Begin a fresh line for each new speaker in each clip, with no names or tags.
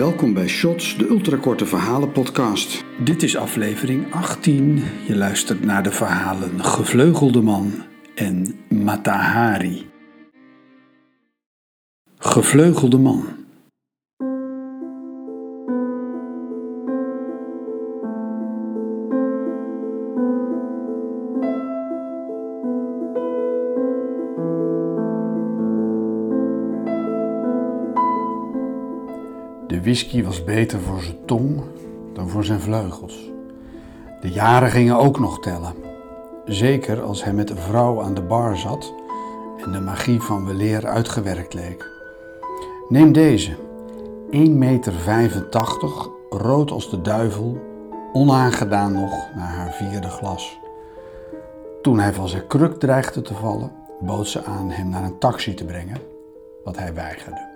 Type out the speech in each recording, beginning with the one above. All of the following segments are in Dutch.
Welkom bij Shots, de ultrakorte verhalenpodcast.
Dit is aflevering 18. Je luistert naar de verhalen Gevleugelde Man en Matahari. Gevleugelde Man. De whisky was beter voor zijn tong dan voor zijn vleugels. De jaren gingen ook nog tellen. Zeker als hij met een vrouw aan de bar zat en de magie van weleer uitgewerkt leek. Neem deze, 1,85 meter, rood als de duivel, onaangedaan nog naar haar vierde glas. Toen hij van zijn kruk dreigde te vallen, bood ze aan hem naar een taxi te brengen, wat hij weigerde.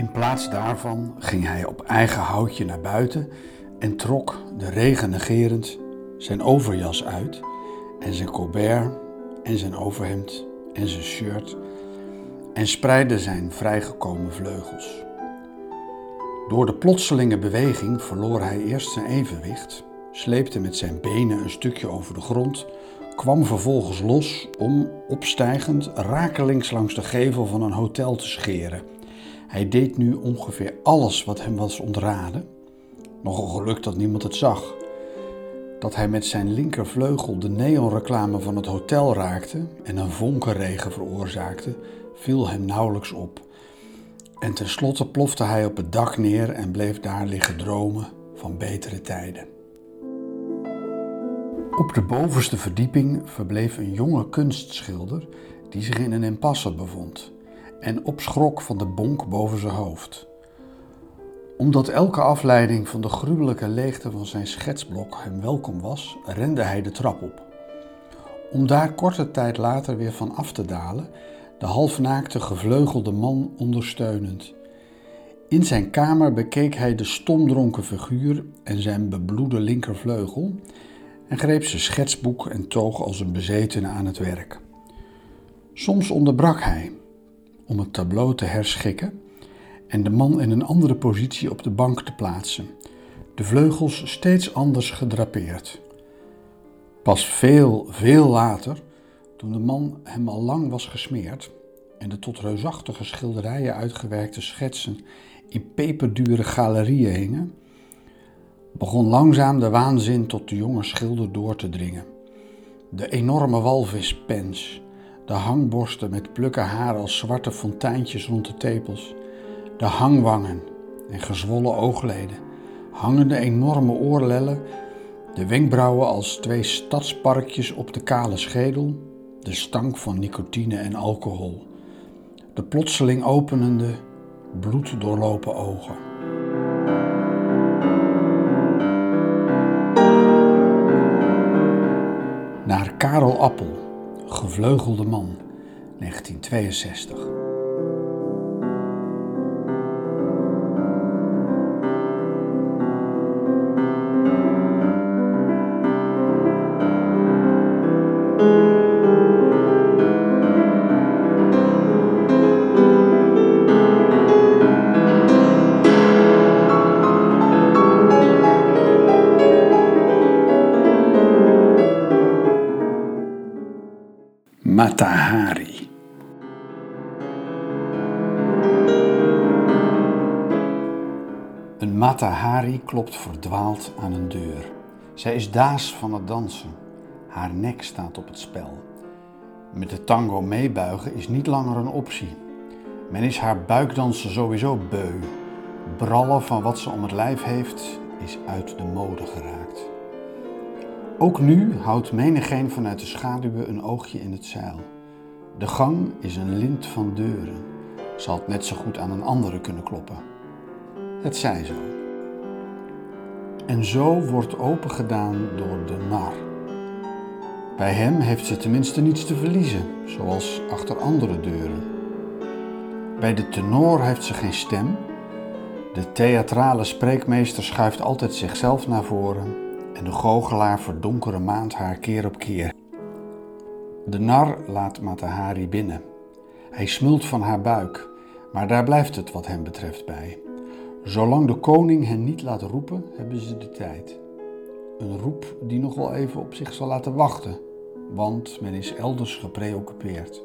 In plaats daarvan ging hij op eigen houtje naar buiten en trok, de regen negerend, zijn overjas uit en zijn colbert en zijn overhemd en zijn shirt en spreidde zijn vrijgekomen vleugels. Door de plotselinge beweging verloor hij eerst zijn evenwicht, sleepte met zijn benen een stukje over de grond, kwam vervolgens los om, opstijgend, rakelings langs de gevel van een hotel te scheren hij deed nu ongeveer alles wat hem was ontraden. Nogal geluk dat niemand het zag. Dat hij met zijn linkervleugel de neonreclame van het hotel raakte en een vonkenregen veroorzaakte, viel hem nauwelijks op. En tenslotte plofte hij op het dak neer en bleef daar liggen dromen van betere tijden. Op de bovenste verdieping verbleef een jonge kunstschilder die zich in een impasse bevond en opschrok van de bonk boven zijn hoofd. Omdat elke afleiding van de gruwelijke leegte van zijn schetsblok hem welkom was, rende hij de trap op. Om daar korte tijd later weer van af te dalen, de halfnaakte gevleugelde man ondersteunend. In zijn kamer bekeek hij de stomdronken figuur en zijn bebloede linkervleugel en greep zijn schetsboek en toog als een bezetene aan het werk. Soms onderbrak hij, om het tableau te herschikken en de man in een andere positie op de bank te plaatsen, de vleugels steeds anders gedrapeerd. Pas veel, veel later, toen de man hem al lang was gesmeerd en de tot reusachtige schilderijen uitgewerkte schetsen in peperdure galerieën hingen, begon langzaam de waanzin tot de jonge schilder door te dringen. De enorme walvispens, de hangborsten met plukken haar als zwarte fonteintjes rond de tepels, de hangwangen en gezwollen oogleden, hangende enorme oorlellen, de wenkbrauwen als twee stadsparkjes op de kale schedel, de stank van nicotine en alcohol, de plotseling openende, bloeddoorlopen ogen. Naar Karel Appel Gevleugelde man, 1962. Matahari. Een Matahari klopt verdwaald aan een deur. Zij is daas van het dansen. Haar nek staat op het spel. Met de tango meebuigen is niet langer een optie. Men is haar buikdansen sowieso beu. Brallen van wat ze om het lijf heeft is uit de mode geraakt. Ook nu houdt menigeen vanuit de schaduwen een oogje in het zeil. De gang is een lint van deuren. Zal het net zo goed aan een andere kunnen kloppen. Het zij zo. En zo wordt opengedaan door de nar. Bij hem heeft ze tenminste niets te verliezen, zoals achter andere deuren. Bij de tenor heeft ze geen stem. De theatrale spreekmeester schuift altijd zichzelf naar voren en de goochelaar verdonkere maand haar keer op keer. De nar laat Matahari binnen. Hij smult van haar buik, Maar daar blijft het wat hem betreft bij. Zolang de koning hen niet laat roepen, hebben ze de tijd. Een roep die nog wel even op zich zal laten wachten, want men is elders gepreoccupeerd.